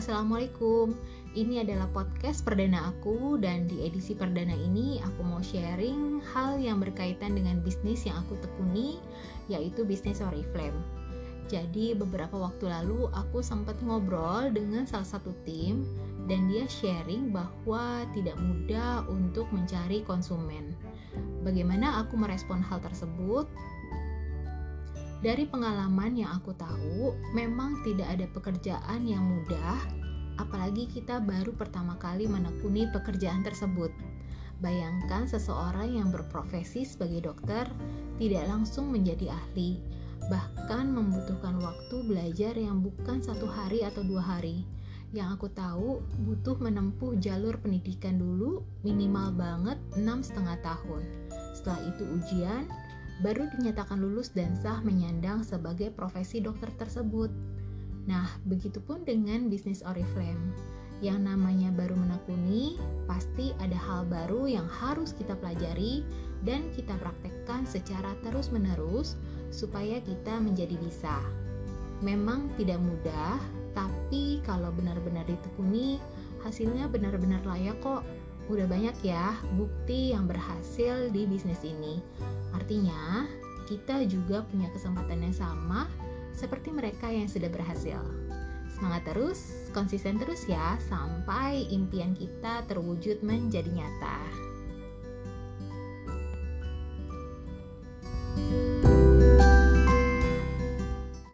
Assalamualaikum. Ini adalah podcast perdana aku dan di edisi perdana ini aku mau sharing hal yang berkaitan dengan bisnis yang aku tekuni yaitu bisnis Oriflame. Jadi beberapa waktu lalu aku sempat ngobrol dengan salah satu tim dan dia sharing bahwa tidak mudah untuk mencari konsumen. Bagaimana aku merespon hal tersebut? Dari pengalaman yang aku tahu, memang tidak ada pekerjaan yang mudah, apalagi kita baru pertama kali menekuni pekerjaan tersebut. Bayangkan seseorang yang berprofesi sebagai dokter tidak langsung menjadi ahli, bahkan membutuhkan waktu belajar yang bukan satu hari atau dua hari. Yang aku tahu butuh menempuh jalur pendidikan dulu minimal banget enam setengah tahun. Setelah itu ujian, baru dinyatakan lulus dan sah menyandang sebagai profesi dokter tersebut. Nah, begitupun dengan bisnis Oriflame. Yang namanya baru menekuni, pasti ada hal baru yang harus kita pelajari dan kita praktekkan secara terus-menerus supaya kita menjadi bisa. Memang tidak mudah, tapi kalau benar-benar ditekuni, hasilnya benar-benar layak kok. Udah banyak ya bukti yang berhasil di bisnis ini. Artinya, kita juga punya kesempatan yang sama seperti mereka yang sudah berhasil. Semangat terus, konsisten terus ya, sampai impian kita terwujud menjadi nyata.